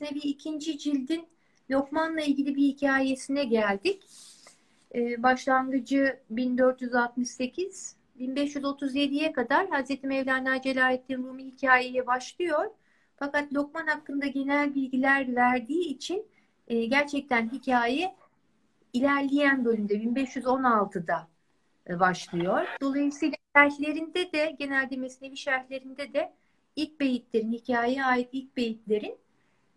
Mesnevi ikinci cildin Lokman'la ilgili bir hikayesine geldik. Ee, başlangıcı 1468, 1537'ye kadar Hazreti Mevlana Celaleddin Rumi hikayeye başlıyor. Fakat Lokman hakkında genel bilgiler verdiği için e, gerçekten hikaye ilerleyen bölümde 1516'da e, başlıyor. Dolayısıyla şerhlerinde de genelde mesnevi şerhlerinde de ilk beyitlerin, hikayeye ait ilk beyitlerin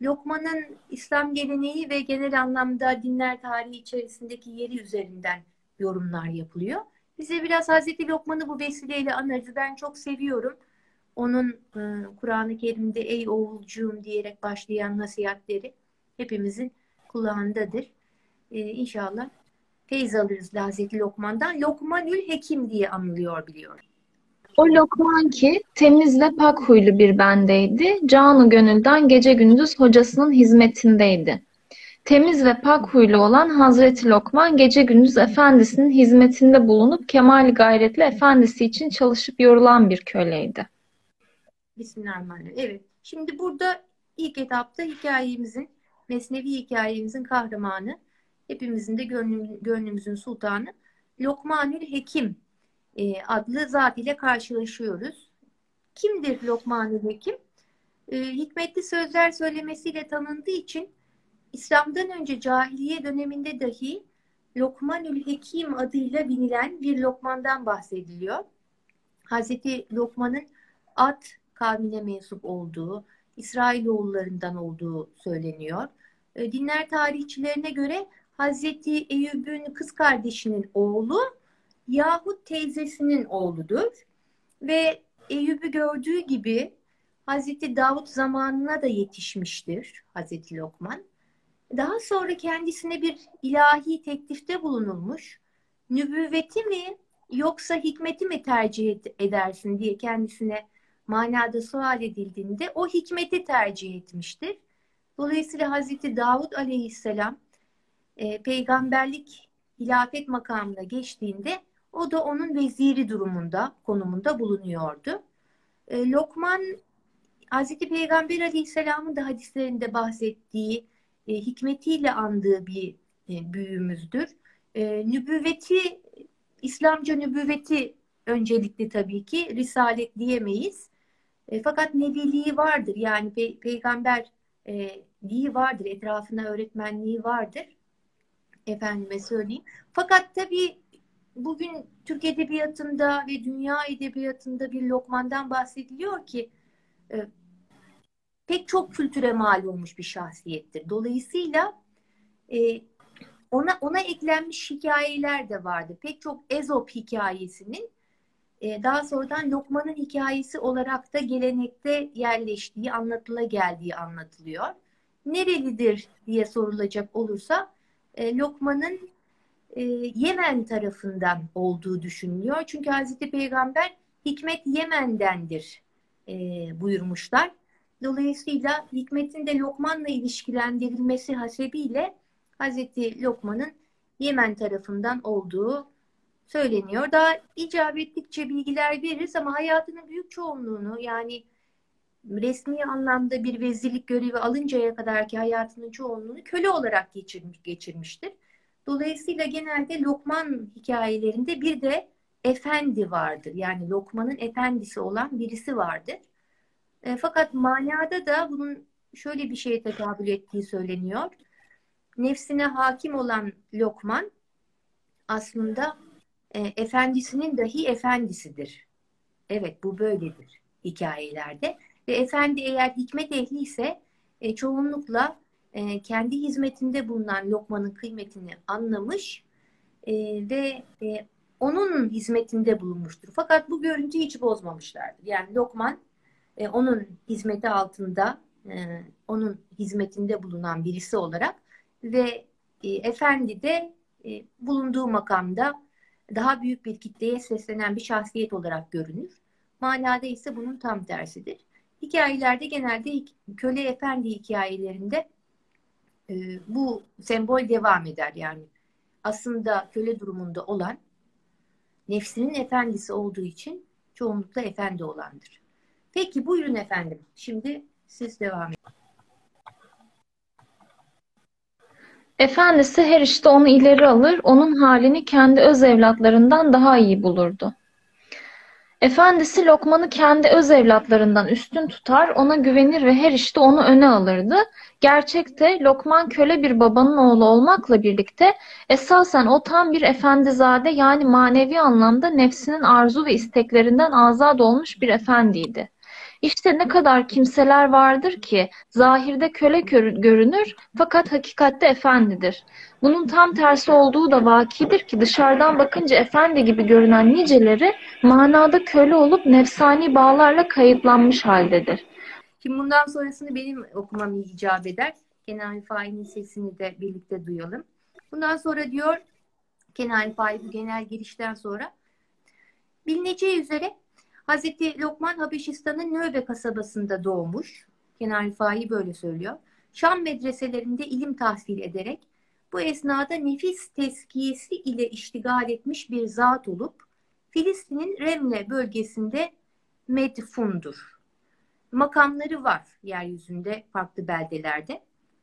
Lokman'ın İslam geleneği ve genel anlamda dinler tarihi içerisindeki yeri üzerinden yorumlar yapılıyor. Bize biraz Hazreti Lokman'ı bu vesileyle anarız. Ben çok seviyorum. Onun e, Kur'an-ı Kerim'de ey oğulcuğum diyerek başlayan nasihatleri hepimizin kulağındadır. E, inşallah alırız Hazreti Lokman'dan. Lokmanül Hekim diye anılıyor biliyorum. O Lokman ki temiz ve pak huylu bir bendeydi. Canı gönülden gece gündüz hocasının hizmetindeydi. Temiz ve pak huylu olan Hazreti Lokman gece gündüz efendisinin hizmetinde bulunup kemal gayretle efendisi için çalışıp yorulan bir köleydi. Bismillahirrahmanirrahim. Evet. Şimdi burada ilk etapta hikayemizin, Mesnevi hikayemizin kahramanı, hepimizin de gönlüm, gönlümüzün sultanı Lokmanül Hekim e, adlı zat ile karşılaşıyoruz. Kimdir Lokman-ı Hekim? E, hikmetli sözler söylemesiyle tanındığı için İslam'dan önce cahiliye döneminde dahi Lokmanül Hekim adıyla bilinen bir Lokman'dan bahsediliyor. Hazreti Lokman'ın At kavmine mensup olduğu, İsrailoğullarından olduğu söyleniyor. E, dinler tarihçilerine göre Hazreti Eyüp'ün kız kardeşinin oğlu yahut teyzesinin oğludur. Ve Eyüp'ü gördüğü gibi Hazreti Davut zamanına da yetişmiştir Hazreti Lokman. Daha sonra kendisine bir ilahi teklifte bulunulmuş. Nübüvveti mi yoksa hikmeti mi tercih edersin diye kendisine manada sual edildiğinde o hikmeti tercih etmiştir. Dolayısıyla Hazreti Davut aleyhisselam e, peygamberlik hilafet makamına geçtiğinde o da onun veziri durumunda, konumunda bulunuyordu. E, Lokman, Hazreti Peygamber Aleyhisselam'ın da hadislerinde bahsettiği, e, hikmetiyle andığı bir e, büyüğümüzdür. E, nübüvveti, İslamca nübüvveti öncelikli tabii ki, risalet diyemeyiz. E, fakat nebiliği vardır, yani pe peygamberliği vardır, etrafına öğretmenliği vardır. Efendime söyleyeyim. Fakat tabii bugün Türk Edebiyatı'nda ve dünya edebiyatında bir Lokman'dan bahsediliyor ki e, pek çok kültüre mal olmuş bir şahsiyettir. Dolayısıyla e, ona ona eklenmiş hikayeler de vardı. Pek çok Ezop hikayesinin e, daha sonradan Lokman'ın hikayesi olarak da gelenekte yerleştiği, anlatıla geldiği anlatılıyor. Nerelidir diye sorulacak olursa e, Lokman'ın e, Yemen tarafından olduğu düşünülüyor. Çünkü Hazreti Peygamber hikmet Yemen'dendir e, buyurmuşlar. Dolayısıyla hikmetin de Lokman'la ilişkilendirilmesi hasebiyle Hazreti Lokman'ın Yemen tarafından olduğu söyleniyor. Daha icap ettikçe bilgiler veririz ama hayatının büyük çoğunluğunu yani resmi anlamda bir vezirlik görevi alıncaya kadar ki hayatının çoğunluğunu köle olarak geçirmiş, geçirmiştir. Dolayısıyla genelde Lokman hikayelerinde bir de efendi vardır. Yani Lokman'ın efendisi olan birisi vardır. E, fakat manada da bunun şöyle bir şeye tekabül ettiği söyleniyor. Nefsine hakim olan Lokman aslında e, efendisinin dahi efendisidir. Evet bu böyledir hikayelerde. Ve efendi eğer hikmet ehli ise e, çoğunlukla e, kendi hizmetinde bulunan lokmanın kıymetini anlamış e, ve e, onun hizmetinde bulunmuştur. Fakat bu görüntüyü hiç bozmamışlardır. Yani lokman e, onun hizmeti altında, e, onun hizmetinde bulunan birisi olarak ve e, efendi de e, bulunduğu makamda daha büyük bir kitleye seslenen bir şahsiyet olarak görünür. Manada ise bunun tam tersidir. Hikayelerde genelde köle efendi hikayelerinde e, bu sembol devam eder yani. Aslında köle durumunda olan nefsinin efendisi olduğu için çoğunlukla efendi olandır. Peki buyurun efendim. Şimdi siz devam edin. Efendisi her işte onu ileri alır, onun halini kendi öz evlatlarından daha iyi bulurdu. Efendisi Lokman'ı kendi öz evlatlarından üstün tutar, ona güvenir ve her işte onu öne alırdı. Gerçekte Lokman köle bir babanın oğlu olmakla birlikte esasen o tam bir efendizade yani manevi anlamda nefsinin arzu ve isteklerinden azad olmuş bir efendiydi. İşte ne kadar kimseler vardır ki zahirde köle görünür fakat hakikatte efendidir. Bunun tam tersi olduğu da vakidir ki dışarıdan bakınca efendi gibi görünen niceleri manada köle olup nefsani bağlarla kayıtlanmış haldedir. Şimdi bundan sonrasını benim okumam icap eder. Kenan Faik'in sesini de birlikte duyalım. Bundan sonra diyor Kenan Faik bu genel girişten sonra bilineceği üzere Hazreti Lokman Habeşistan'ın Nöbe kasabasında doğmuş. Kenan Faik böyle söylüyor. Şam medreselerinde ilim tahsil ederek bu esnada nefis teskiyesi ile iştigal etmiş bir zat olup Filistin'in Remle bölgesinde medfundur. Makamları var yeryüzünde farklı beldelerde.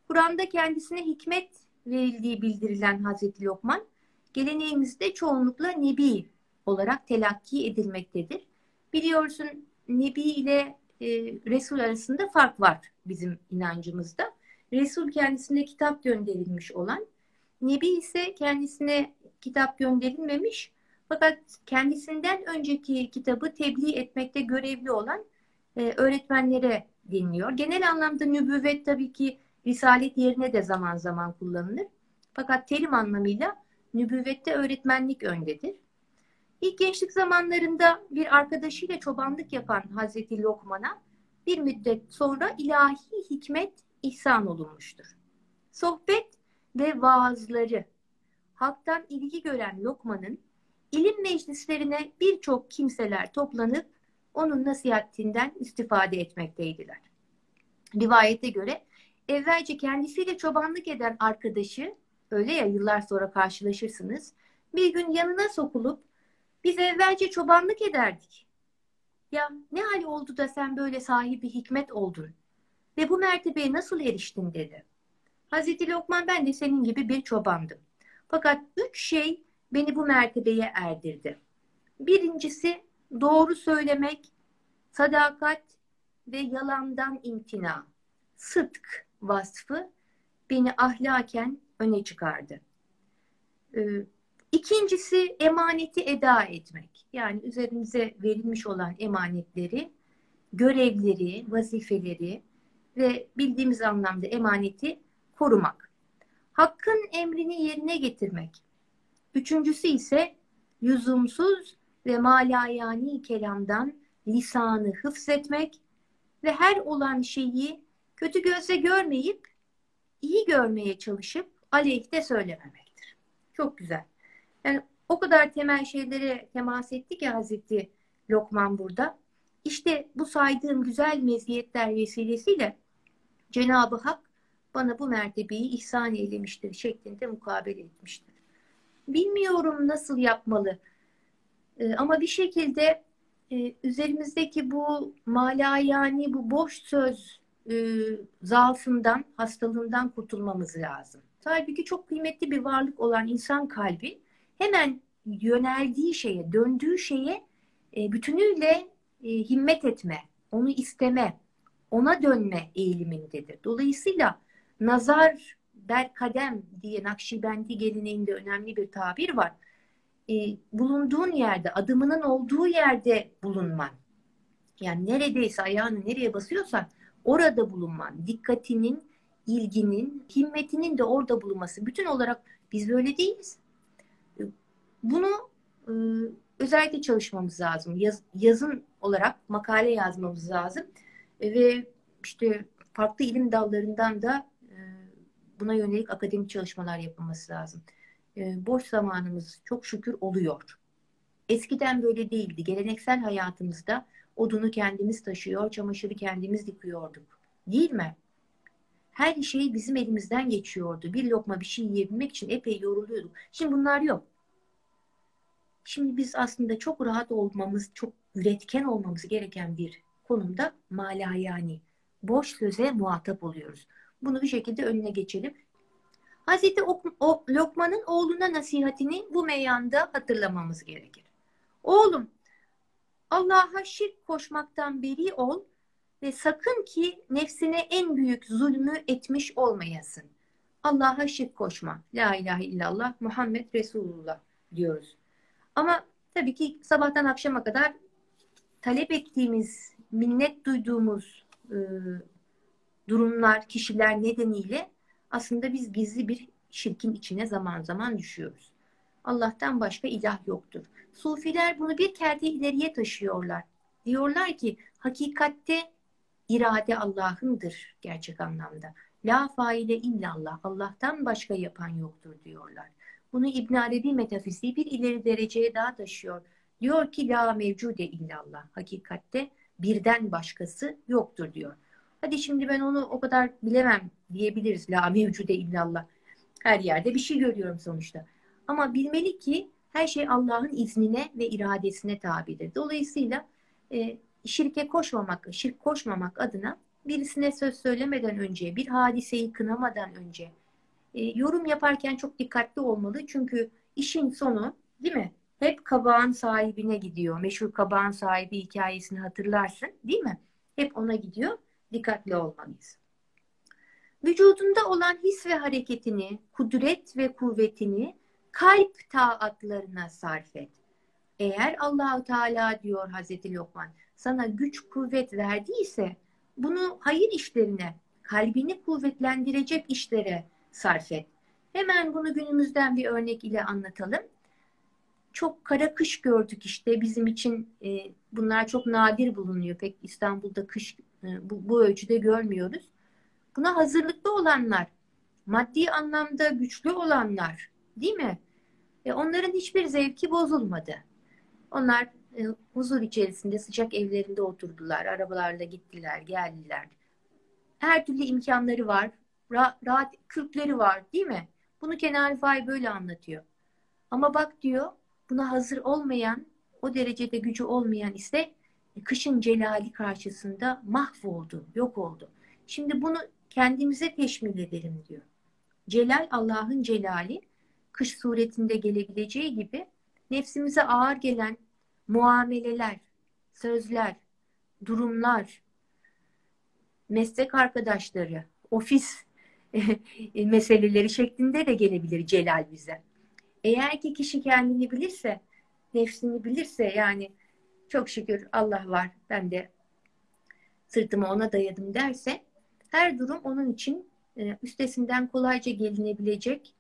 Kur'an'da kendisine hikmet verildiği bildirilen Hazreti Lokman geleneğimizde çoğunlukla Nebi olarak telakki edilmektedir. Biliyorsun Nebi ile e, Resul arasında fark var bizim inancımızda. Resul kendisine kitap gönderilmiş olan, Nebi ise kendisine kitap gönderilmemiş fakat kendisinden önceki kitabı tebliğ etmekte görevli olan e, öğretmenlere deniliyor. Genel anlamda nübüvvet tabii ki risalet yerine de zaman zaman kullanılır. Fakat terim anlamıyla nübüvvette öğretmenlik öndedir. İlk gençlik zamanlarında bir arkadaşıyla çobanlık yapan Hazreti Lokman'a bir müddet sonra ilahi hikmet ihsan olunmuştur. Sohbet ve vaazları halktan ilgi gören Lokman'ın ilim meclislerine birçok kimseler toplanıp onun nasihatinden istifade etmekteydiler. Rivayete göre evvelce kendisiyle çobanlık eden arkadaşı öyle ya yıllar sonra karşılaşırsınız bir gün yanına sokulup biz evvelce çobanlık ederdik. Ya ne hali oldu da sen böyle sahibi hikmet oldun ve bu mertebeye nasıl eriştin dedi. Hazreti Lokman ben de senin gibi bir çobandım. Fakat üç şey beni bu mertebeye erdirdi. Birincisi doğru söylemek, sadakat ve yalandan imtina. Sıdk vasfı beni ahlaken öne çıkardı. Ee, İkincisi emaneti eda etmek. Yani üzerimize verilmiş olan emanetleri, görevleri, vazifeleri ve bildiğimiz anlamda emaneti korumak. Hakkın emrini yerine getirmek. Üçüncüsü ise lüzumsuz ve malayani kelamdan lisanı hıfzetmek ve her olan şeyi kötü gözle görmeyip iyi görmeye çalışıp aleyhte söylememektir. Çok güzel. Yani o kadar temel şeylere temas etti ki Hazreti Lokman burada. İşte bu saydığım güzel meziyetler vesilesiyle Cenab-ı Hak bana bu mertebeyi ihsan eylemiştir şeklinde mukabele etmiştir. Bilmiyorum nasıl yapmalı ee, ama bir şekilde e, üzerimizdeki bu malayani, bu boş söz e, zaafından, hastalığından kurtulmamız lazım. Tabii ki çok kıymetli bir varlık olan insan kalbi hemen yöneldiği şeye, döndüğü şeye e, bütünüyle e, himmet etme, onu isteme, ona dönme eğilimindedir. Dolayısıyla nazar ber kadem diye Nakşibendi geleneğinde önemli bir tabir var. E, bulunduğun yerde, adımının olduğu yerde bulunman. Yani neredeyse ayağını nereye basıyorsan orada bulunman. Dikkatinin, ilginin, himmetinin de orada bulunması. Bütün olarak biz böyle değiliz. Bunu e, özellikle çalışmamız lazım. Yaz, yazın olarak makale yazmamız lazım. E, ve işte farklı ilim dallarından da e, buna yönelik akademik çalışmalar yapılması lazım. E, boş zamanımız çok şükür oluyor. Eskiden böyle değildi. Geleneksel hayatımızda odunu kendimiz taşıyor, çamaşırı kendimiz yıkıyorduk. Değil mi? Her şey bizim elimizden geçiyordu. Bir lokma bir şey yiyebilmek için epey yoruluyorduk. Şimdi bunlar yok. Şimdi biz aslında çok rahat olmamız, çok üretken olmamız gereken bir konumda mala yani boş söze muhatap oluyoruz. Bunu bir şekilde önüne geçelim. Hazreti Lokman'ın oğluna nasihatini bu meyanda hatırlamamız gerekir. Oğlum Allah'a şirk koşmaktan beri ol ve sakın ki nefsine en büyük zulmü etmiş olmayasın. Allah'a şirk koşma. La ilahe illallah Muhammed Resulullah diyoruz. Ama tabii ki sabahtan akşama kadar talep ettiğimiz, minnet duyduğumuz e, durumlar, kişiler nedeniyle aslında biz gizli bir şirkin içine zaman zaman düşüyoruz. Allah'tan başka ilah yoktur. Sufiler bunu bir kerde ileriye taşıyorlar. Diyorlar ki hakikatte irade Allah'ındır gerçek anlamda. La faile illallah. Allah'tan başka yapan yoktur diyorlar. Bunu İbn Arabi metafiziği bir ileri dereceye daha taşıyor. Diyor ki la mevcude illallah. Hakikatte birden başkası yoktur diyor. Hadi şimdi ben onu o kadar bilemem diyebiliriz. La mevcude illallah. Her yerde bir şey görüyorum sonuçta. Ama bilmeli ki her şey Allah'ın iznine ve iradesine tabidir. Dolayısıyla e, şirke koşmamak, şirk koşmamak adına birisine söz söylemeden önce, bir hadiseyi kınamadan önce e, yorum yaparken çok dikkatli olmalı. Çünkü işin sonu değil mi? Hep kabağın sahibine gidiyor. Meşhur kabağın sahibi hikayesini hatırlarsın değil mi? Hep ona gidiyor. Dikkatli olmalıyız. Vücudunda olan his ve hareketini, kudret ve kuvvetini kalp taatlarına sarf et. Eğer Allahu Teala diyor Hazreti Lokman sana güç kuvvet verdiyse bunu hayır işlerine, kalbini kuvvetlendirecek işlere sarf et. Hemen bunu günümüzden bir örnek ile anlatalım. Çok kara kış gördük işte bizim için e, bunlar çok nadir bulunuyor. Pek İstanbul'da kış e, bu, bu ölçüde görmüyoruz. Buna hazırlıklı olanlar, maddi anlamda güçlü olanlar değil mi? E, onların hiçbir zevki bozulmadı. Onlar e, huzur içerisinde sıcak evlerinde oturdular. Arabalarla gittiler, geldiler. Her türlü imkanları var. Ra rahat kürkleri var değil mi? Bunu Kenan Fay böyle anlatıyor. Ama bak diyor buna hazır olmayan, o derecede gücü olmayan ise kışın celali karşısında mahvoldu, yok oldu. Şimdi bunu kendimize teşmil edelim diyor. Celal Allah'ın celali kış suretinde gelebileceği gibi nefsimize ağır gelen muameleler, sözler, durumlar, meslek arkadaşları, ofis meseleleri şeklinde de gelebilir celal bize. Eğer ki kişi kendini bilirse, nefsini bilirse yani çok şükür Allah var ben de sırtımı ona dayadım derse her durum onun için e, üstesinden kolayca gelinebilecek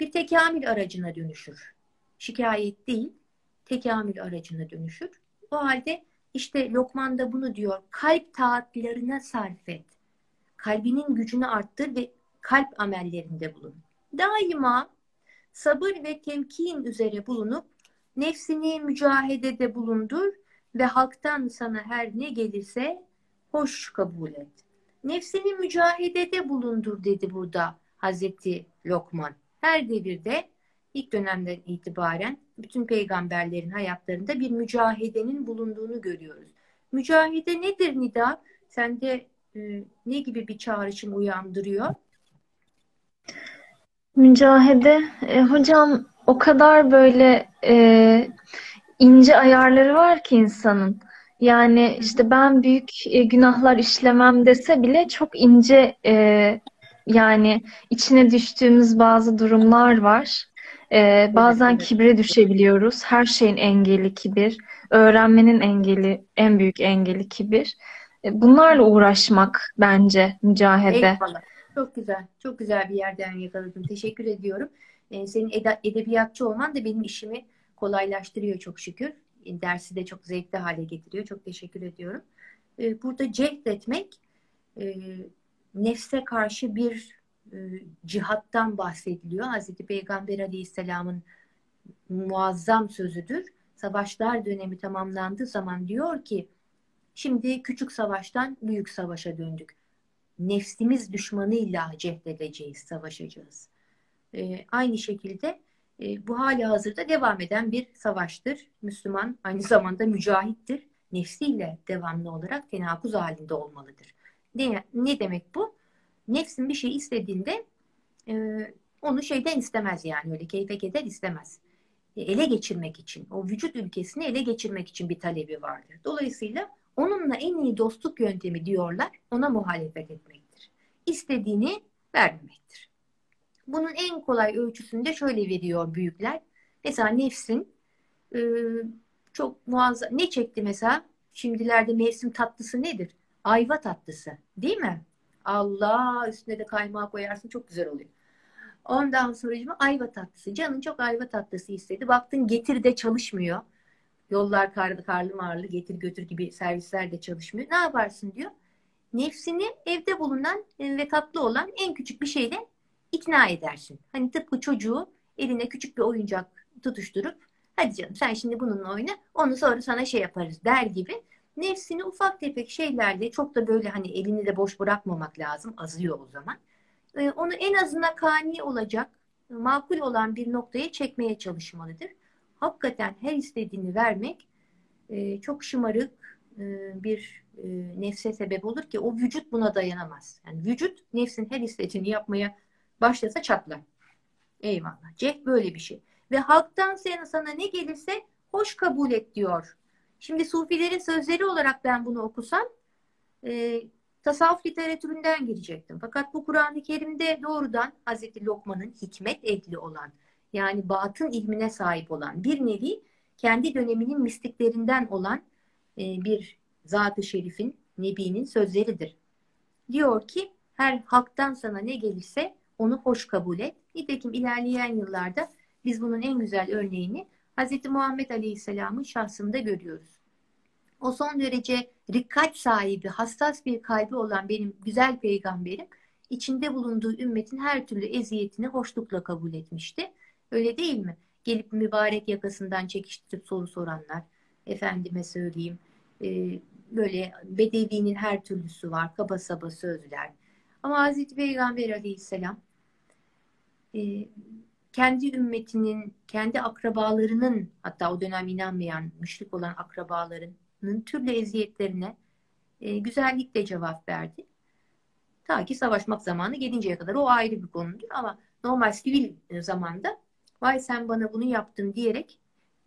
bir tekamül aracına dönüşür. Şikayet değil, tekamül aracına dönüşür. O halde işte Lokman da bunu diyor. Kalp taatlarına sarf et. Kalbinin gücünü arttır ve kalp amellerinde bulun. Daima sabır ve temkin üzere bulunup nefsini mücahedede bulundur ve halktan sana her ne gelirse hoş kabul et. Nefsini mücahedede bulundur dedi burada Hazreti Lokman. Her devirde ilk dönemden itibaren bütün peygamberlerin hayatlarında bir mücahedenin bulunduğunu görüyoruz. Mücahede nedir Nida? Sende e, ne gibi bir çağrışım uyandırıyor? Mücahede, e, hocam o kadar böyle e, ince ayarları var ki insanın. Yani işte ben büyük e, günahlar işlemem dese bile çok ince e, yani içine düştüğümüz bazı durumlar var. Ee, bazen kibre düşebiliyoruz. Her şeyin engeli kibir. Öğrenmenin engeli, en büyük engeli kibir. Ee, bunlarla uğraşmak bence mücahede. Eyvallah. Çok güzel. Çok güzel bir yerden yakaladın. Teşekkür ediyorum. Ee, senin eda, edebiyatçı olman da benim işimi kolaylaştırıyor çok şükür. Dersi de çok zevkli hale getiriyor. Çok teşekkür ediyorum. Ee, burada cehd etmek e, nefse karşı bir e, cihattan bahsediliyor. Hazreti Peygamber Aleyhisselam'ın muazzam sözüdür. Savaşlar dönemi tamamlandığı zaman diyor ki şimdi küçük savaştan büyük savaşa döndük. Nefsimiz düşmanıyla cehdedeceğiz, savaşacağız. E, aynı şekilde e, bu hali hazırda devam eden bir savaştır. Müslüman aynı zamanda mücahittir. Nefsiyle devamlı olarak tenakuz halinde olmalıdır. Ne, ne demek bu? Nefsin bir şey istediğinde e, Onu şeyden istemez yani öyle keyfe keder istemez. E, ele geçirmek için, o vücut ülkesini ele geçirmek için bir talebi vardır. Dolayısıyla onunla en iyi dostluk yöntemi diyorlar, ona muhalefet etmektir. İstediğini vermemektir. Bunun en kolay ölçüsünü de şöyle veriyor büyükler. Mesela nefsin e, çok muazzam. Ne çekti mesela? Şimdilerde mevsim tatlısı nedir? Ayva tatlısı. Değil mi? Allah üstüne de kaymağı koyarsın çok güzel oluyor. Ondan sonra ayva tatlısı. Canın çok ayva tatlısı istedi. Baktın getir de çalışmıyor. Yollar karlı karlı marlı getir götür gibi servisler de çalışmıyor. Ne yaparsın diyor. Nefsini evde bulunan ve tatlı olan en küçük bir şeyle ikna edersin. Hani tıpkı çocuğu eline küçük bir oyuncak tutuşturup hadi canım sen şimdi bununla oyna onu sonra sana şey yaparız der gibi nefsini ufak tefek şeylerle çok da böyle hani elini de boş bırakmamak lazım azıyor o zaman. Ee, onu en azına kani olacak makul olan bir noktaya çekmeye çalışmalıdır. Hakikaten her istediğini vermek e, çok şımarık e, bir e, nefse sebep olur ki o vücut buna dayanamaz. Yani vücut nefsin her istediğini yapmaya başlasa çatlar. Eyvallah. Ceh böyle bir şey. Ve halktan sana, sana ne gelirse hoş kabul et diyor. Şimdi Sufilerin sözleri olarak ben bunu okusam e, tasavvuf literatüründen girecektim. Fakat bu Kur'an-ı Kerim'de doğrudan Hazreti Lokman'ın hikmet ehli olan yani batın ilmine sahip olan bir nevi kendi döneminin mistiklerinden olan e, bir zat-ı şerifin, nebinin sözleridir. Diyor ki her halktan sana ne gelirse onu hoş kabul et. Nitekim ilerleyen yıllarda biz bunun en güzel örneğini Hz. Muhammed Aleyhisselam'ın şahsında görüyoruz. O son derece rikkat sahibi, hassas bir kalbi olan benim güzel peygamberim içinde bulunduğu ümmetin her türlü eziyetini hoşlukla kabul etmişti. Öyle değil mi? Gelip mübarek yakasından çekiştirip soru soranlar, efendime söyleyeyim, e, böyle bedevinin her türlüsü var, kaba saba sözler. Ama Hazreti Peygamber aleyhisselam e, kendi ümmetinin, kendi akrabalarının hatta o dönem inanmayan, müşrik olan akrabalarının türlü eziyetlerine e, güzellikle cevap verdi. Ta ki savaşmak zamanı gelinceye kadar o ayrı bir konudur ama normal sivil zamanda vay sen bana bunu yaptın diyerek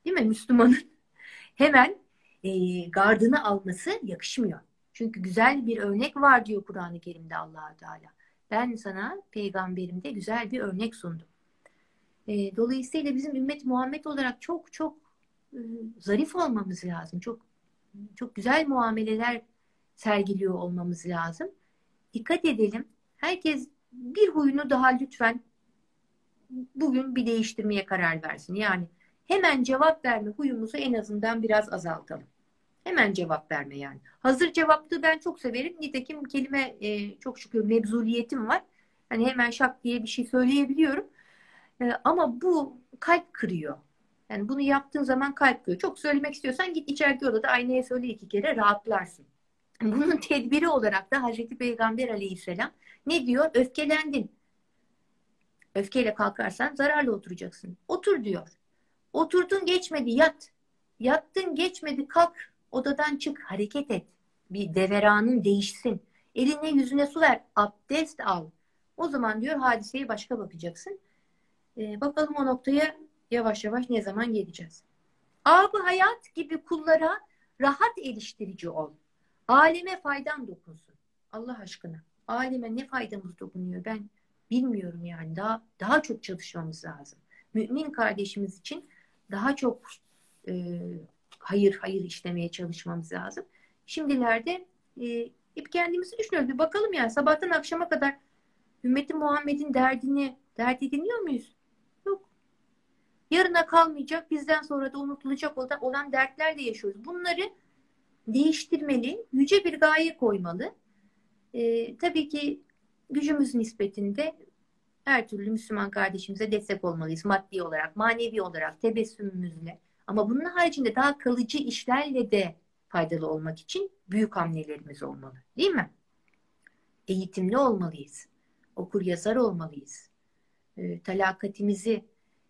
değil mi Müslümanın hemen e, gardını alması yakışmıyor. Çünkü güzel bir örnek var diyor Kur'an-ı Kerim'de allah Teala. Ben sana peygamberimde güzel bir örnek sundum. E, dolayısıyla bizim ümmet Muhammed olarak çok çok e, zarif olmamız lazım. Çok çok güzel muameleler sergiliyor olmamız lazım. Dikkat edelim. Herkes bir huyunu daha lütfen bugün bir değiştirmeye karar versin. Yani hemen cevap verme huyumuzu en azından biraz azaltalım. Hemen cevap verme yani. Hazır cevaplığı ben çok severim. Nitekim kelime e, çok şükür mevzuliyetim var. Hani hemen şak diye bir şey söyleyebiliyorum. E, ama bu kalp kırıyor. Yani bunu yaptığın zaman kalp kırıyor. Çok söylemek istiyorsan git içeride odada aynaya söyle iki kere rahatlarsın. Bunun tedbiri olarak da Hazreti Peygamber aleyhisselam ne diyor? Öfkelendin. Öfkeyle kalkarsan zararlı oturacaksın. Otur diyor. Oturdun geçmedi yat. Yattın geçmedi kalk. Odadan çık hareket et. Bir deveranın değişsin. Eline yüzüne su ver. Abdest al. O zaman diyor hadiseye başka bakacaksın. Ee, bakalım o noktaya yavaş yavaş ne zaman geleceğiz. Abı hayat gibi kullara rahat eriştirici ol. Aleme faydan dokunsun. Allah aşkına. Aleme ne faydamız dokunuyor ben bilmiyorum yani. Daha daha çok çalışmamız lazım. Mümin kardeşimiz için daha çok e, hayır hayır işlemeye çalışmamız lazım. Şimdilerde e, hep kendimizi düşünüyoruz. Bir bakalım yani sabahtan akşama kadar ümmeti Muhammed'in derdini dert ediniyor muyuz? Yok. Yarına kalmayacak, bizden sonra da unutulacak olan dertlerle yaşıyoruz. Bunları değiştirmeli, yüce bir gaye koymalı. E, tabii ki gücümüz nispetinde her türlü Müslüman kardeşimize destek olmalıyız. Maddi olarak, manevi olarak, tebessümümüzle. Ama bunun haricinde daha kalıcı işlerle de faydalı olmak için büyük hamlelerimiz olmalı. Değil mi? Eğitimli olmalıyız. Okur yazar olmalıyız. E, talakatimizi,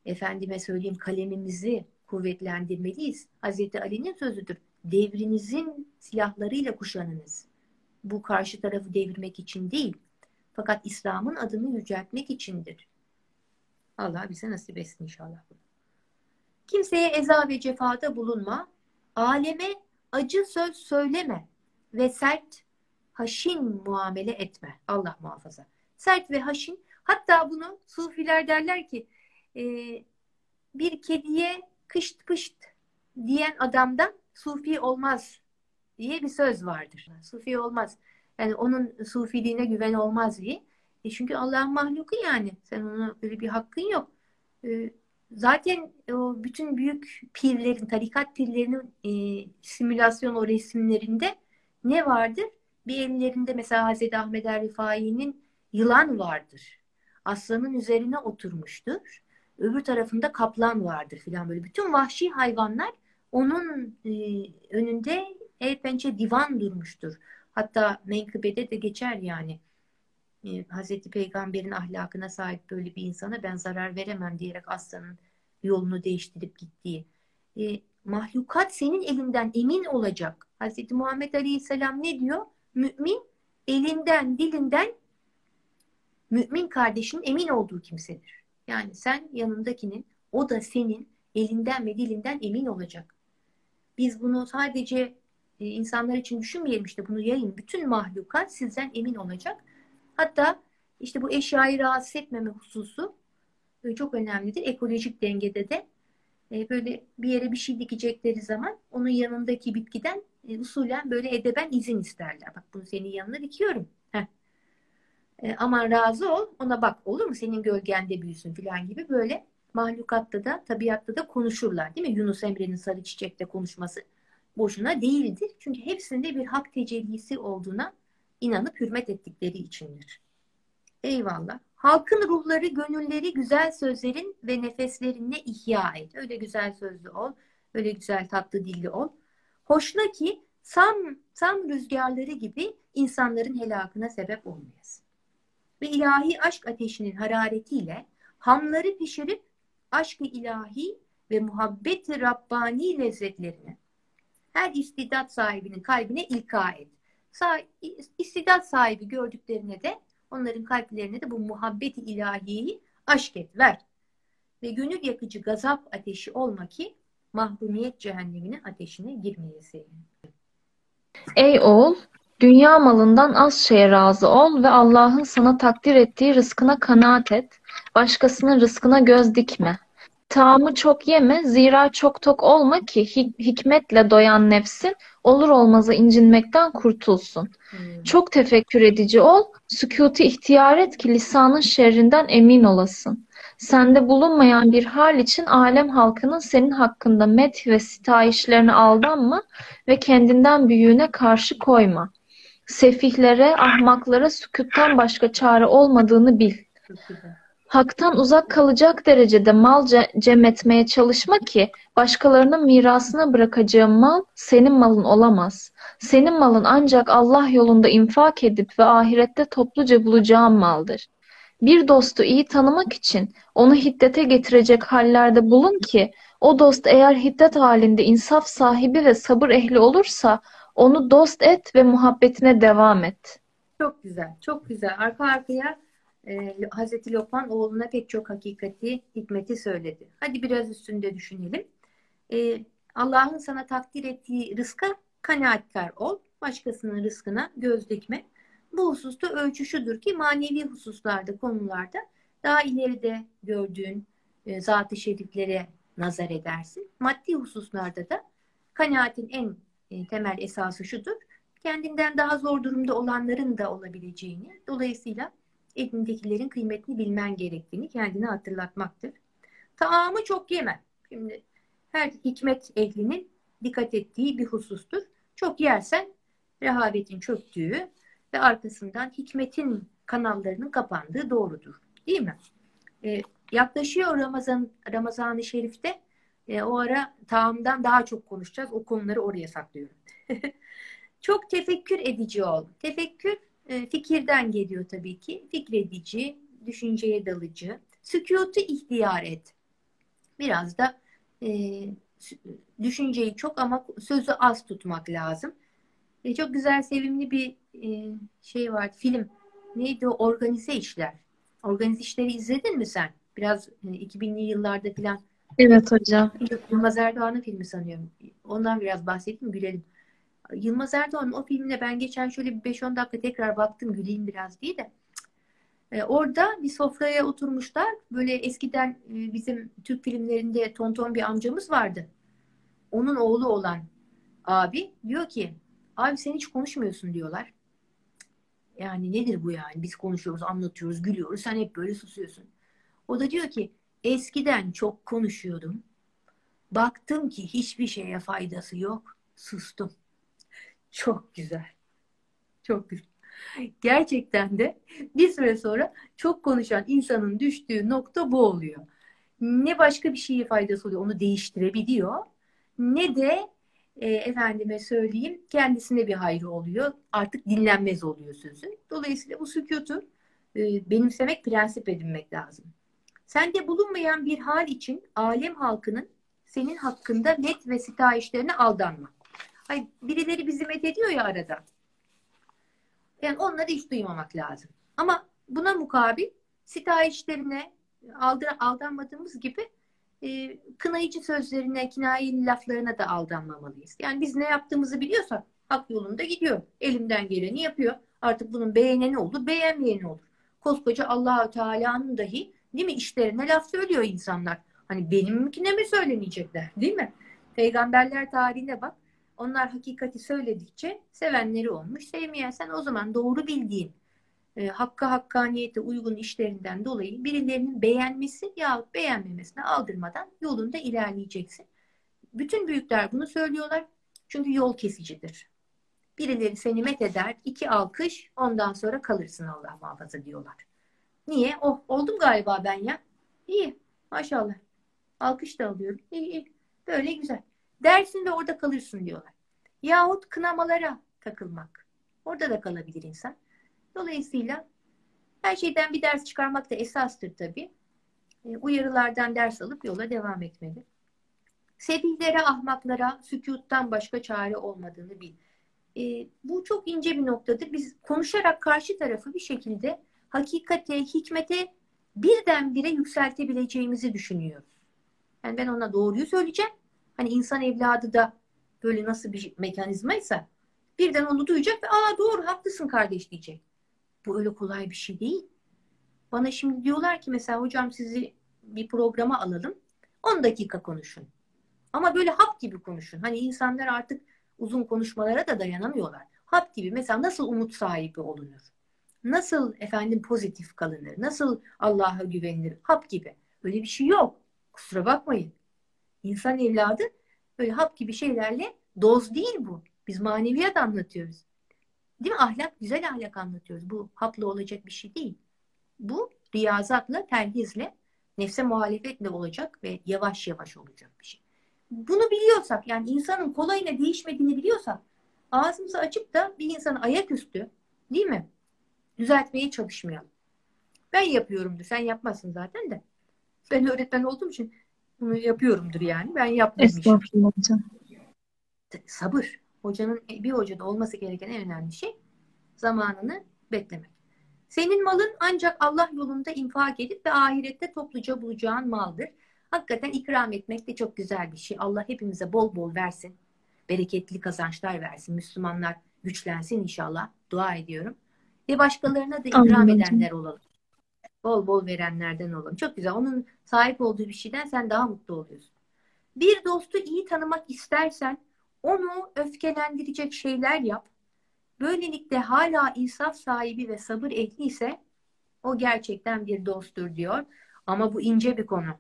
efendime söyleyeyim kalemimizi kuvvetlendirmeliyiz. Hazreti Ali'nin sözüdür. Devrinizin silahlarıyla kuşanınız. Bu karşı tarafı devirmek için değil. Fakat İslam'ın adını yüceltmek içindir. Allah bize nasip etsin inşallah. Kimseye eza ve cefada bulunma. Aleme acı söz söyleme ve sert, haşin muamele etme. Allah muhafaza. Sert ve haşin. Hatta bunu sufiler derler ki e, bir kediye kışt pışt diyen adamdan sufi olmaz diye bir söz vardır. Sufi olmaz. Yani onun sufiliğine güven olmaz diye. E çünkü Allah'ın mahluku yani. Sen ona öyle bir hakkın yok. E, zaten o bütün büyük pirlerin, tarikat pirlerinin e, simülasyon o resimlerinde ne vardır? Bir ellerinde mesela Hazreti Ahmet Er Rifai'nin yılan vardır. Aslanın üzerine oturmuştur. Öbür tarafında kaplan vardır filan böyle. Bütün vahşi hayvanlar onun e, önünde el pençe divan durmuştur. Hatta menkıbede de geçer yani. E, Hazreti Peygamber'in ahlakına sahip böyle bir insana ben zarar veremem diyerek aslanın yolunu değiştirip gittiği. E, mahlukat senin elinden emin olacak. Hazreti Muhammed Aleyhisselam ne diyor? Mümin elinden, dilinden mümin kardeşinin emin olduğu kimsedir. Yani sen yanındakinin, o da senin elinden ve dilinden emin olacak. Biz bunu sadece e, insanlar için düşünmeyelim işte bunu yayın. Bütün mahlukat sizden emin olacak. Hatta işte bu eşyayı rahatsız etmeme hususu e, çok önemlidir. Ekolojik dengede de e, böyle bir yere bir şey dikecekleri zaman onun yanındaki bitkiden e, usulen böyle edeben izin isterler. Bak bunu senin yanına dikiyorum. Heh. E, aman razı ol ona bak olur mu senin gölgende büyüsün falan gibi böyle mahlukatta da tabiatta da konuşurlar değil mi? Yunus Emre'nin sarı çiçekte konuşması boşuna değildir. Çünkü hepsinde bir hak tecellisi olduğuna inanıp hürmet ettikleri içindir. Eyvallah. Halkın ruhları, gönülleri güzel sözlerin ve nefeslerinle ihya et. Öyle güzel sözlü ol, öyle güzel tatlı dilli ol. Hoşla ki sam, sam rüzgarları gibi insanların helakına sebep olmayasın. Ve ilahi aşk ateşinin hararetiyle hamları pişirip aşkı ilahi ve muhabbeti Rabbani lezzetlerini her istidat sahibinin kalbine ilka et. İstidat sahibi gördüklerine de onların kalplerine de bu muhabbeti ilahiyi aşk et, ver. Ve gönül yakıcı gazap ateşi olma ki mahrumiyet cehenneminin ateşine girmeyesin. Ey oğul, dünya malından az şeye razı ol ve Allah'ın sana takdir ettiği rızkına kanaat et. Başkasının rızkına göz dikme. Taamı çok yeme, zira çok tok olma ki hikmetle doyan nefsin olur olmaza incinmekten kurtulsun. Hmm. Çok tefekkür edici ol, sükutu ihtiyar et ki lisanın şerrinden emin olasın. Sende bulunmayan bir hal için alem halkının senin hakkında met ve sitayişlerine aldanma ve kendinden büyüğüne karşı koyma. Sefihlere, ahmaklara sükuttan başka çare olmadığını bil. Hak'tan uzak kalacak derecede mal cem etmeye çalışma ki başkalarının mirasına bırakacağın mal senin malın olamaz. Senin malın ancak Allah yolunda infak edip ve ahirette topluca bulacağın maldır. Bir dostu iyi tanımak için onu hiddete getirecek hallerde bulun ki o dost eğer hiddet halinde insaf sahibi ve sabır ehli olursa onu dost et ve muhabbetine devam et. Çok güzel, çok güzel. Arka arkaya e, Hazreti Lokman oğluna pek çok hakikati, hikmeti söyledi. Hadi biraz üstünde düşünelim. E, Allah'ın sana takdir ettiği rızka kanaatkar ol. Başkasının rızkına göz dikme. Bu hususta ölçü şudur ki manevi hususlarda, konularda daha ileride gördüğün e, zat-ı şeriflere nazar edersin. Maddi hususlarda da kanaatin en e, temel esası şudur. Kendinden daha zor durumda olanların da olabileceğini, dolayısıyla elindekilerin kıymetini bilmen gerektiğini kendine hatırlatmaktır. Taamı çok yeme. Şimdi her hikmet ehlinin dikkat ettiği bir husustur. Çok yersen rehavetin çöktüğü ve arkasından hikmetin kanallarının kapandığı doğrudur. Değil mi? Ee, yaklaşıyor Ramazan Ramazan-ı Şerif'te. E, o ara taamdan daha çok konuşacağız. O konuları oraya saklıyorum. çok tefekkür edici ol. Tefekkür e, fikirden geliyor tabii ki. Fikredici, düşünceye dalıcı. Sükutu ihtiyar et. Biraz da e, düşünceyi çok ama sözü az tutmak lazım. E, çok güzel, sevimli bir şey var, film. Neydi o? Organize işler. Organize işleri izledin mi sen? Biraz hani 2000'li yıllarda falan Evet hocam. Yılmaz Erdoğan'ın filmi sanıyorum. Ondan biraz bahsedeyim gülelim. Yılmaz Erdoğan'ın o filmine ben geçen şöyle bir 5-10 dakika tekrar baktım güleyim biraz diye de. E, orada bir sofraya oturmuşlar. Böyle eskiden e, bizim Türk filmlerinde tonton bir amcamız vardı. Onun oğlu olan abi diyor ki abi sen hiç konuşmuyorsun diyorlar. Yani nedir bu yani? Biz konuşuyoruz, anlatıyoruz, gülüyoruz. Sen hep böyle susuyorsun. O da diyor ki eskiden çok konuşuyordum. Baktım ki hiçbir şeye faydası yok. Sustum. Çok güzel. Çok güzel. Gerçekten de bir süre sonra çok konuşan insanın düştüğü nokta bu oluyor. Ne başka bir şeye faydası oluyor, onu değiştirebiliyor. Ne de e, efendime söyleyeyim kendisine bir hayrı oluyor. Artık dinlenmez oluyor sözü. Dolayısıyla bu sükutu e, benimsemek, prensip edinmek lazım. Sende bulunmayan bir hal için alem halkının senin hakkında net ve sitayişlerine aldanma. Hayır, birileri bizi met ediyor ya arada. Yani onları hiç duymamak lazım. Ama buna mukabil sitayişlerine aldanmadığımız gibi e, kınayıcı sözlerine, kinayeli laflarına da aldanmamalıyız. Yani biz ne yaptığımızı biliyorsak hak yolunda gidiyor. Elimden geleni yapıyor. Artık bunun beğeneni olur, beğenmeyeni olur. Koskoca Allahü Teala'nın dahi değil mi işlerine laf söylüyor insanlar. Hani benimkine mi söylemeyecekler değil mi? Peygamberler tarihine bak. Onlar hakikati söyledikçe sevenleri olmuş. Sevmeyen sen o zaman doğru bildiğin e, hakka hakkaniyete uygun işlerinden dolayı birilerinin beğenmesi ya beğenmemesine aldırmadan yolunda ilerleyeceksin. Bütün büyükler bunu söylüyorlar. Çünkü yol kesicidir. Birileri seni met eder, iki alkış, ondan sonra kalırsın Allah muhafaza diyorlar. Niye? Oh, oldum galiba ben ya. İyi, maşallah. Alkış da alıyorum. İyi, iyi. Böyle güzel. Dersin ve orada kalırsın diyorlar. Yahut kınamalara takılmak. Orada da kalabilir insan. Dolayısıyla her şeyden bir ders çıkarmak da esastır tabii. E, uyarılardan ders alıp yola devam etmeli. Sefihlere, ahmaklara sükuttan başka çare olmadığını bil. E, bu çok ince bir noktadır. Biz konuşarak karşı tarafı bir şekilde hakikate, hikmete birdenbire yükseltebileceğimizi düşünüyoruz. Yani ben ona doğruyu söyleyeceğim. Hani insan evladı da böyle nasıl bir mekanizmaysa birden onu duyacak ve aa doğru haklısın kardeş diyecek. Bu öyle kolay bir şey değil. Bana şimdi diyorlar ki mesela hocam sizi bir programa alalım. 10 dakika konuşun. Ama böyle hap gibi konuşun. Hani insanlar artık uzun konuşmalara da dayanamıyorlar. Hap gibi mesela nasıl umut sahibi olunur? Nasıl efendim pozitif kalınır? Nasıl Allah'a güvenilir? Hap gibi. Öyle bir şey yok. Kusura bakmayın. İnsan evladı böyle hap gibi şeylerle doz değil bu. Biz maneviyat anlatıyoruz. Değil mi? Ahlak, güzel ahlak anlatıyoruz. Bu hapla olacak bir şey değil. Bu riyazatla, terhizle, nefse muhalefetle olacak ve yavaş yavaş olacak bir şey. Bunu biliyorsak, yani insanın kolayına değişmediğini biliyorsak, ağzımızı açıp da bir insanı ayaküstü, değil mi? Düzeltmeye çalışmayalım. Ben yapıyorumdur. Sen yapmazsın zaten de. Ben öğretmen olduğum için bunu yapıyorumdur yani. Ben yapmamışım. Estağfurullah hocam. Sabır hocanın bir hocada olması gereken en önemli şey zamanını beklemek. Senin malın ancak Allah yolunda infak edip ve ahirette topluca bulacağın maldır. Hakikaten ikram etmek de çok güzel bir şey. Allah hepimize bol bol versin. Bereketli kazançlar versin. Müslümanlar güçlensin inşallah. Dua ediyorum. Ve başkalarına da ikram Anladım. edenler olalım. Bol bol verenlerden olalım. Çok güzel. Onun sahip olduğu bir şeyden sen daha mutlu oluyorsun. Bir dostu iyi tanımak istersen onu öfkelendirecek şeyler yap. Böylelikle hala insaf sahibi ve sabır ehli ise o gerçekten bir dosttur diyor. Ama bu ince bir konu.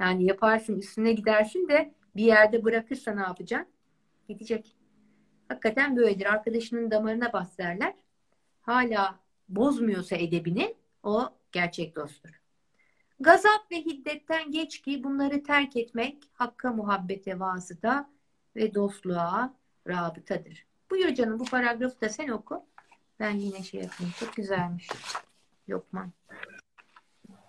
Yani yaparsın üstüne gidersin de bir yerde bırakırsa ne yapacaksın? Gidecek. Hakikaten böyledir. Arkadaşının damarına bas derler. Hala bozmuyorsa edebini o gerçek dosttur. Gazap ve hiddetten geç ki bunları terk etmek hakka muhabbete vasıta ve dostluğa rabıtadır. Buyur canım bu paragrafı da sen oku. Ben yine şey yapayım. Çok güzelmiş. Lokman.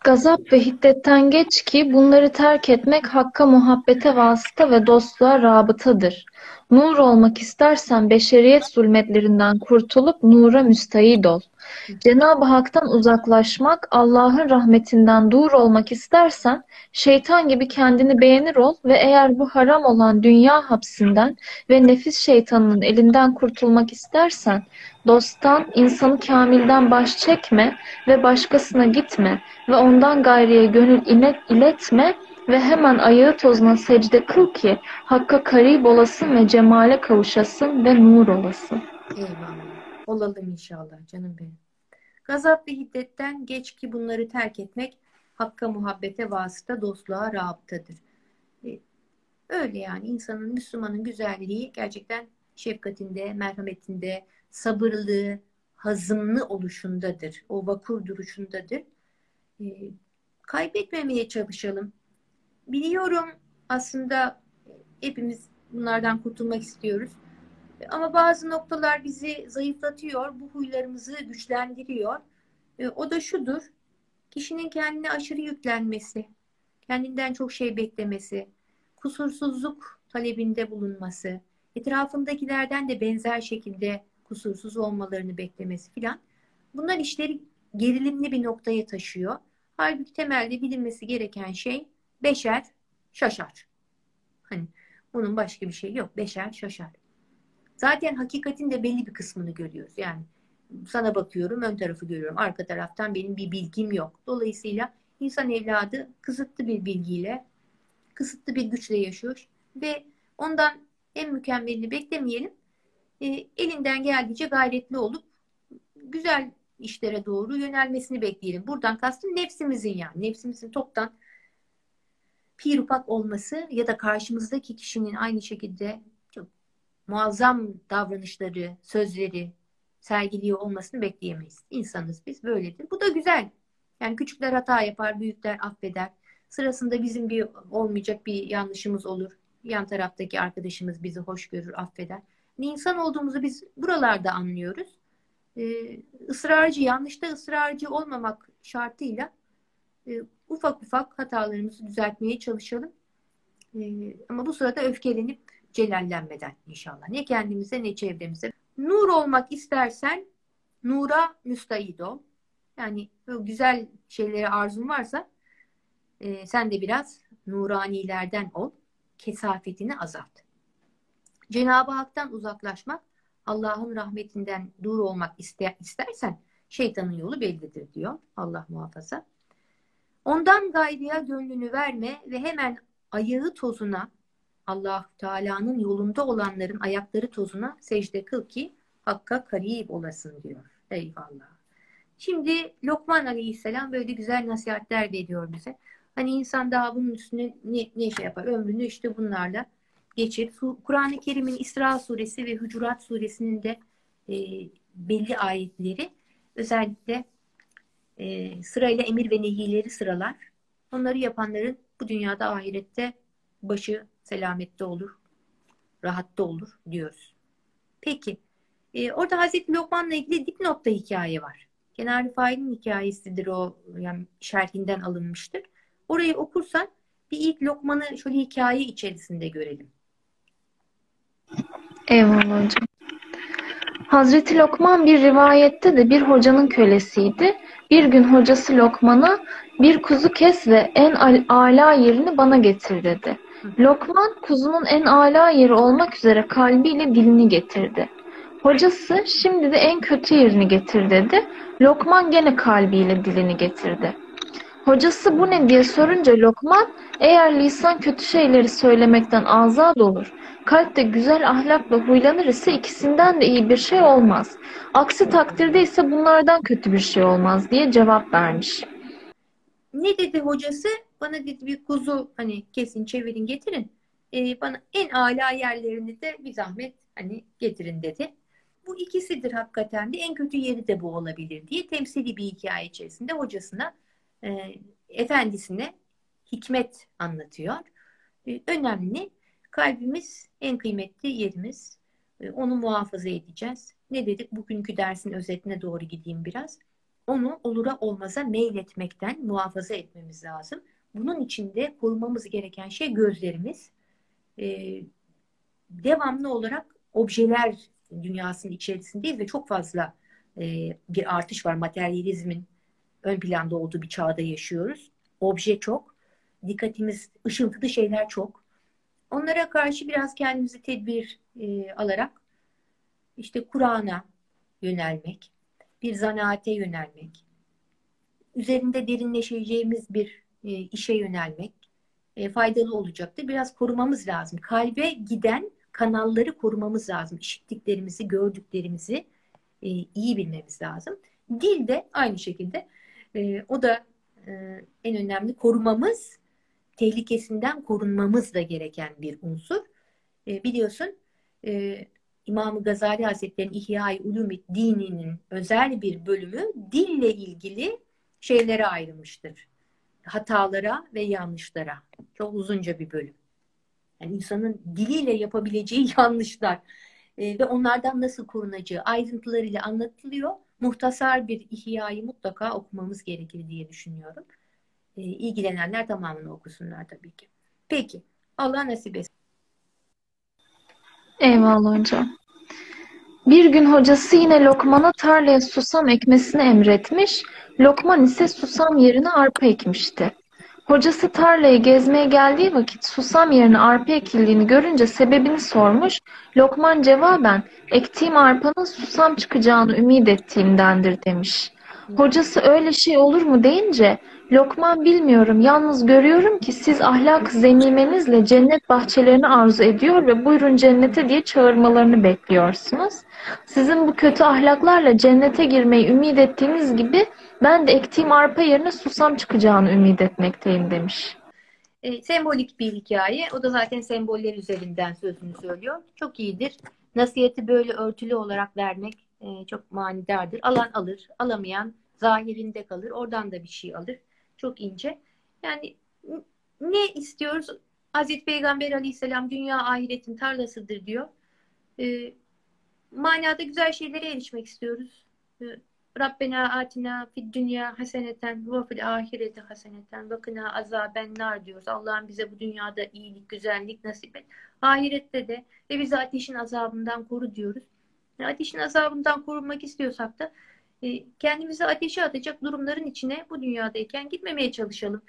Gazap ve hiddetten geç ki bunları terk etmek hakka muhabbete vasıta ve dostluğa rabıtadır. Nur olmak istersen beşeriyet zulmetlerinden kurtulup nura müstahid ol. Cenab-ı Hak'tan uzaklaşmak, Allah'ın rahmetinden dur olmak istersen, şeytan gibi kendini beğenir ol ve eğer bu haram olan dünya hapsinden ve nefis şeytanının elinden kurtulmak istersen, dosttan, insanı kamilden baş çekme ve başkasına gitme ve ondan gayriye gönül iletme ve hemen ayağı tozuna secde kıl ki Hakk'a karib olasın ve cemale kavuşasın ve nur olasın. Eyvallah. Olalım inşallah canım benim. Gazap ve hiddetten geç ki bunları terk etmek Hakk'a muhabbete vasıta dostluğa rabıtadır. E, öyle yani insanın, Müslümanın güzelliği gerçekten şefkatinde, merhametinde, sabırlı, hazımlı oluşundadır. O vakur duruşundadır. E, kaybetmemeye çalışalım. Biliyorum aslında hepimiz bunlardan kurtulmak istiyoruz. Ama bazı noktalar bizi zayıflatıyor, bu huylarımızı güçlendiriyor. E, o da şudur, kişinin kendine aşırı yüklenmesi, kendinden çok şey beklemesi, kusursuzluk talebinde bulunması, etrafındakilerden de benzer şekilde kusursuz olmalarını beklemesi filan. Bunlar işleri gerilimli bir noktaya taşıyor. Halbuki temelde bilinmesi gereken şey beşer şaşar. Hani bunun başka bir şey yok. Beşer şaşar. Zaten hakikatin de belli bir kısmını görüyoruz. Yani sana bakıyorum, ön tarafı görüyorum. Arka taraftan benim bir bilgim yok. Dolayısıyla insan evladı kısıtlı bir bilgiyle, kısıtlı bir güçle yaşıyor ve ondan en mükemmelini beklemeyelim. E, elinden geldiğince gayretli olup güzel işlere doğru yönelmesini bekleyelim. Buradan kastım nefsimizin yani. Nefsimizin toptan pir olması ya da karşımızdaki kişinin aynı şekilde muazzam davranışları, sözleri sergiliyor olmasını bekleyemeyiz. İnsanız biz böyledir. Bu da güzel. Yani küçükler hata yapar, büyükler affeder. Sırasında bizim bir olmayacak bir yanlışımız olur. Yan taraftaki arkadaşımız bizi hoş görür, affeder. İnsan olduğumuzu biz buralarda anlıyoruz. Ee, ısrarcı, yanlışta ısrarcı olmamak şartıyla e, ufak ufak hatalarımızı düzeltmeye çalışalım. E, ama bu sırada öfkelenip celallenmeden inşallah. Ne kendimize ne çevremize. Nur olmak istersen nura müstahid ol. Yani güzel şeylere arzun varsa e, sen de biraz nuranilerden ol. Kesafetini azalt. Cenab-ı Hak'tan uzaklaşmak, Allah'ın rahmetinden dur olmak ister, istersen şeytanın yolu bellidir diyor. Allah muhafaza. Ondan gayrıya gönlünü verme ve hemen ayağı tozuna allah Teala'nın yolunda olanların ayakları tozuna secde kıl ki Hakk'a karib olasın diyor. Eyvallah. Şimdi Lokman Aleyhisselam böyle güzel nasihatler veriyor bize. Hani insan daha bunun üstüne ne, ne şey yapar? Ömrünü işte bunlarla geçir. Kur'an-ı Kerim'in İsra suresi ve Hucurat suresinin de e, belli ayetleri özellikle e, sırayla emir ve nehileri sıralar. Onları yapanların bu dünyada ahirette başı selamette olur, rahatta olur diyoruz. Peki, e, orada Hazreti Lokman'la ilgili dipnotta hikaye var. Kenar failin hikayesidir o, yani şerhinden alınmıştır. Orayı okursan bir ilk Lokman'ı şöyle hikaye içerisinde görelim. Eyvallah hocam. Hazreti Lokman bir rivayette de bir hocanın kölesiydi. Bir gün hocası Lokman'a bir kuzu kes ve en âlâ yerini bana getir dedi. Lokman kuzunun en âlâ yeri olmak üzere kalbiyle dilini getirdi. Hocası şimdi de en kötü yerini getir dedi. Lokman gene kalbiyle dilini getirdi. Hocası bu ne diye sorunca Lokman eğer lisan kötü şeyleri söylemekten azad olur kalp de güzel ahlakla huylanır ise ikisinden de iyi bir şey olmaz. Aksi takdirde ise bunlardan kötü bir şey olmaz diye cevap vermiş. Ne dedi hocası? Bana bir kuzu hani kesin çevirin getirin. Ee, bana en âlâ yerlerini de bir zahmet hani getirin dedi. Bu ikisidir hakikaten de en kötü yeri de bu olabilir diye temsili bir hikaye içerisinde hocasına e, efendisine hikmet anlatıyor. E, önemli Kalbimiz en kıymetli yerimiz. Ee, onu muhafaza edeceğiz. Ne dedik? Bugünkü dersin özetine doğru gideyim biraz. Onu olura olmaza meyletmekten muhafaza etmemiz lazım. Bunun için de korumamız gereken şey gözlerimiz. Ee, devamlı olarak objeler dünyasının içerisindeyiz ve çok fazla e, bir artış var. Materyalizmin ön planda olduğu bir çağda yaşıyoruz. Obje çok. Dikkatimiz, ışıltılı şeyler çok. Onlara karşı biraz kendimizi tedbir e, alarak işte Kur'an'a yönelmek, bir zanaate yönelmek, üzerinde derinleşeceğimiz bir e, işe yönelmek e, faydalı olacaktır. Biraz korumamız lazım. Kalbe giden kanalları korumamız lazım. İşittiklerimizi, gördüklerimizi e, iyi bilmemiz lazım. Dil de aynı şekilde. E, o da e, en önemli korumamız, tehlikesinden korunmamız da gereken bir unsur. E, biliyorsun e, İmam Gazali Hazretleri'nin İhya-i Ulumid dininin özel bir bölümü dille ilgili şeylere ayrılmıştır. Hatalara ve yanlışlara. Çok uzunca bir bölüm. Yani insanın diliyle yapabileceği yanlışlar e, ve onlardan nasıl korunacağı ayrıntılarıyla anlatılıyor. Muhtasar bir ihyayı mutlaka okumamız gerekir diye düşünüyorum. E, ilgilenenler tamamını okusunlar tabii ki. Peki. Allah nasip etsin. Eyvallah hocam. Bir gün hocası yine Lokman'a tarlaya susam ekmesini emretmiş, Lokman ise susam yerine arpa ekmişti. Hocası tarlayı gezmeye geldiği vakit susam yerine arpa ekildiğini görünce sebebini sormuş, Lokman cevaben, ektiğim arpanın susam çıkacağını ümit ettiğimdendir demiş. Hocası öyle şey olur mu deyince, Lokman bilmiyorum, yalnız görüyorum ki siz ahlak zenimenizle cennet bahçelerini arzu ediyor ve buyurun cennete diye çağırmalarını bekliyorsunuz. Sizin bu kötü ahlaklarla cennete girmeyi ümit ettiğiniz gibi ben de ektiğim arpa yerine susam çıkacağını ümit etmekteyim demiş. E, sembolik bir hikaye. O da zaten semboller üzerinden sözünü söylüyor. Çok iyidir. Nasihati böyle örtülü olarak vermek e, çok manidardır. Alan alır, alamayan zahirinde kalır. Oradan da bir şey alır. Çok ince. Yani ne istiyoruz? Hazreti Peygamber Aleyhisselam dünya ahiretin tarlasıdır diyor. E, manada güzel şeylere erişmek istiyoruz. E, Rabbena atina fid dünya haseneten ve fil ahireti haseneten ve kına azaben nar diyoruz. Allah'ım bize bu dünyada iyilik, güzellik nasip et. Ahirette de ve bizi ateşin azabından koru diyoruz. Ateşin azabından korunmak istiyorsak da kendimizi ateşe atacak durumların içine bu dünyadayken gitmemeye çalışalım.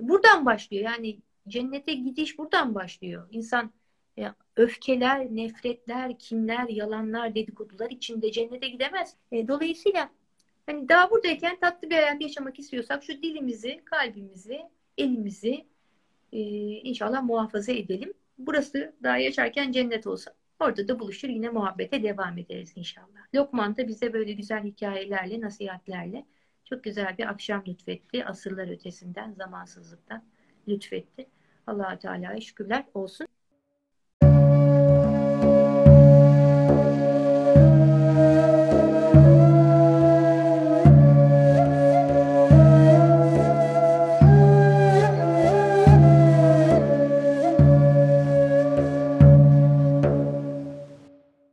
Buradan başlıyor. Yani cennete gidiş buradan başlıyor. İnsan e, öfkeler, nefretler, kinler, yalanlar, dedikodular içinde cennete gidemez. E, dolayısıyla hani daha buradayken tatlı bir hayat yaşamak istiyorsak şu dilimizi, kalbimizi, elimizi e, inşallah muhafaza edelim. Burası daha yaşarken cennet olsa orada da buluşur yine muhabbete devam ederiz inşallah. Lokman da bize böyle güzel hikayelerle, nasihatlerle çok güzel bir akşam lütfetti. Asırlar ötesinden, zamansızlıktan lütfetti. allah Teala'ya şükürler olsun.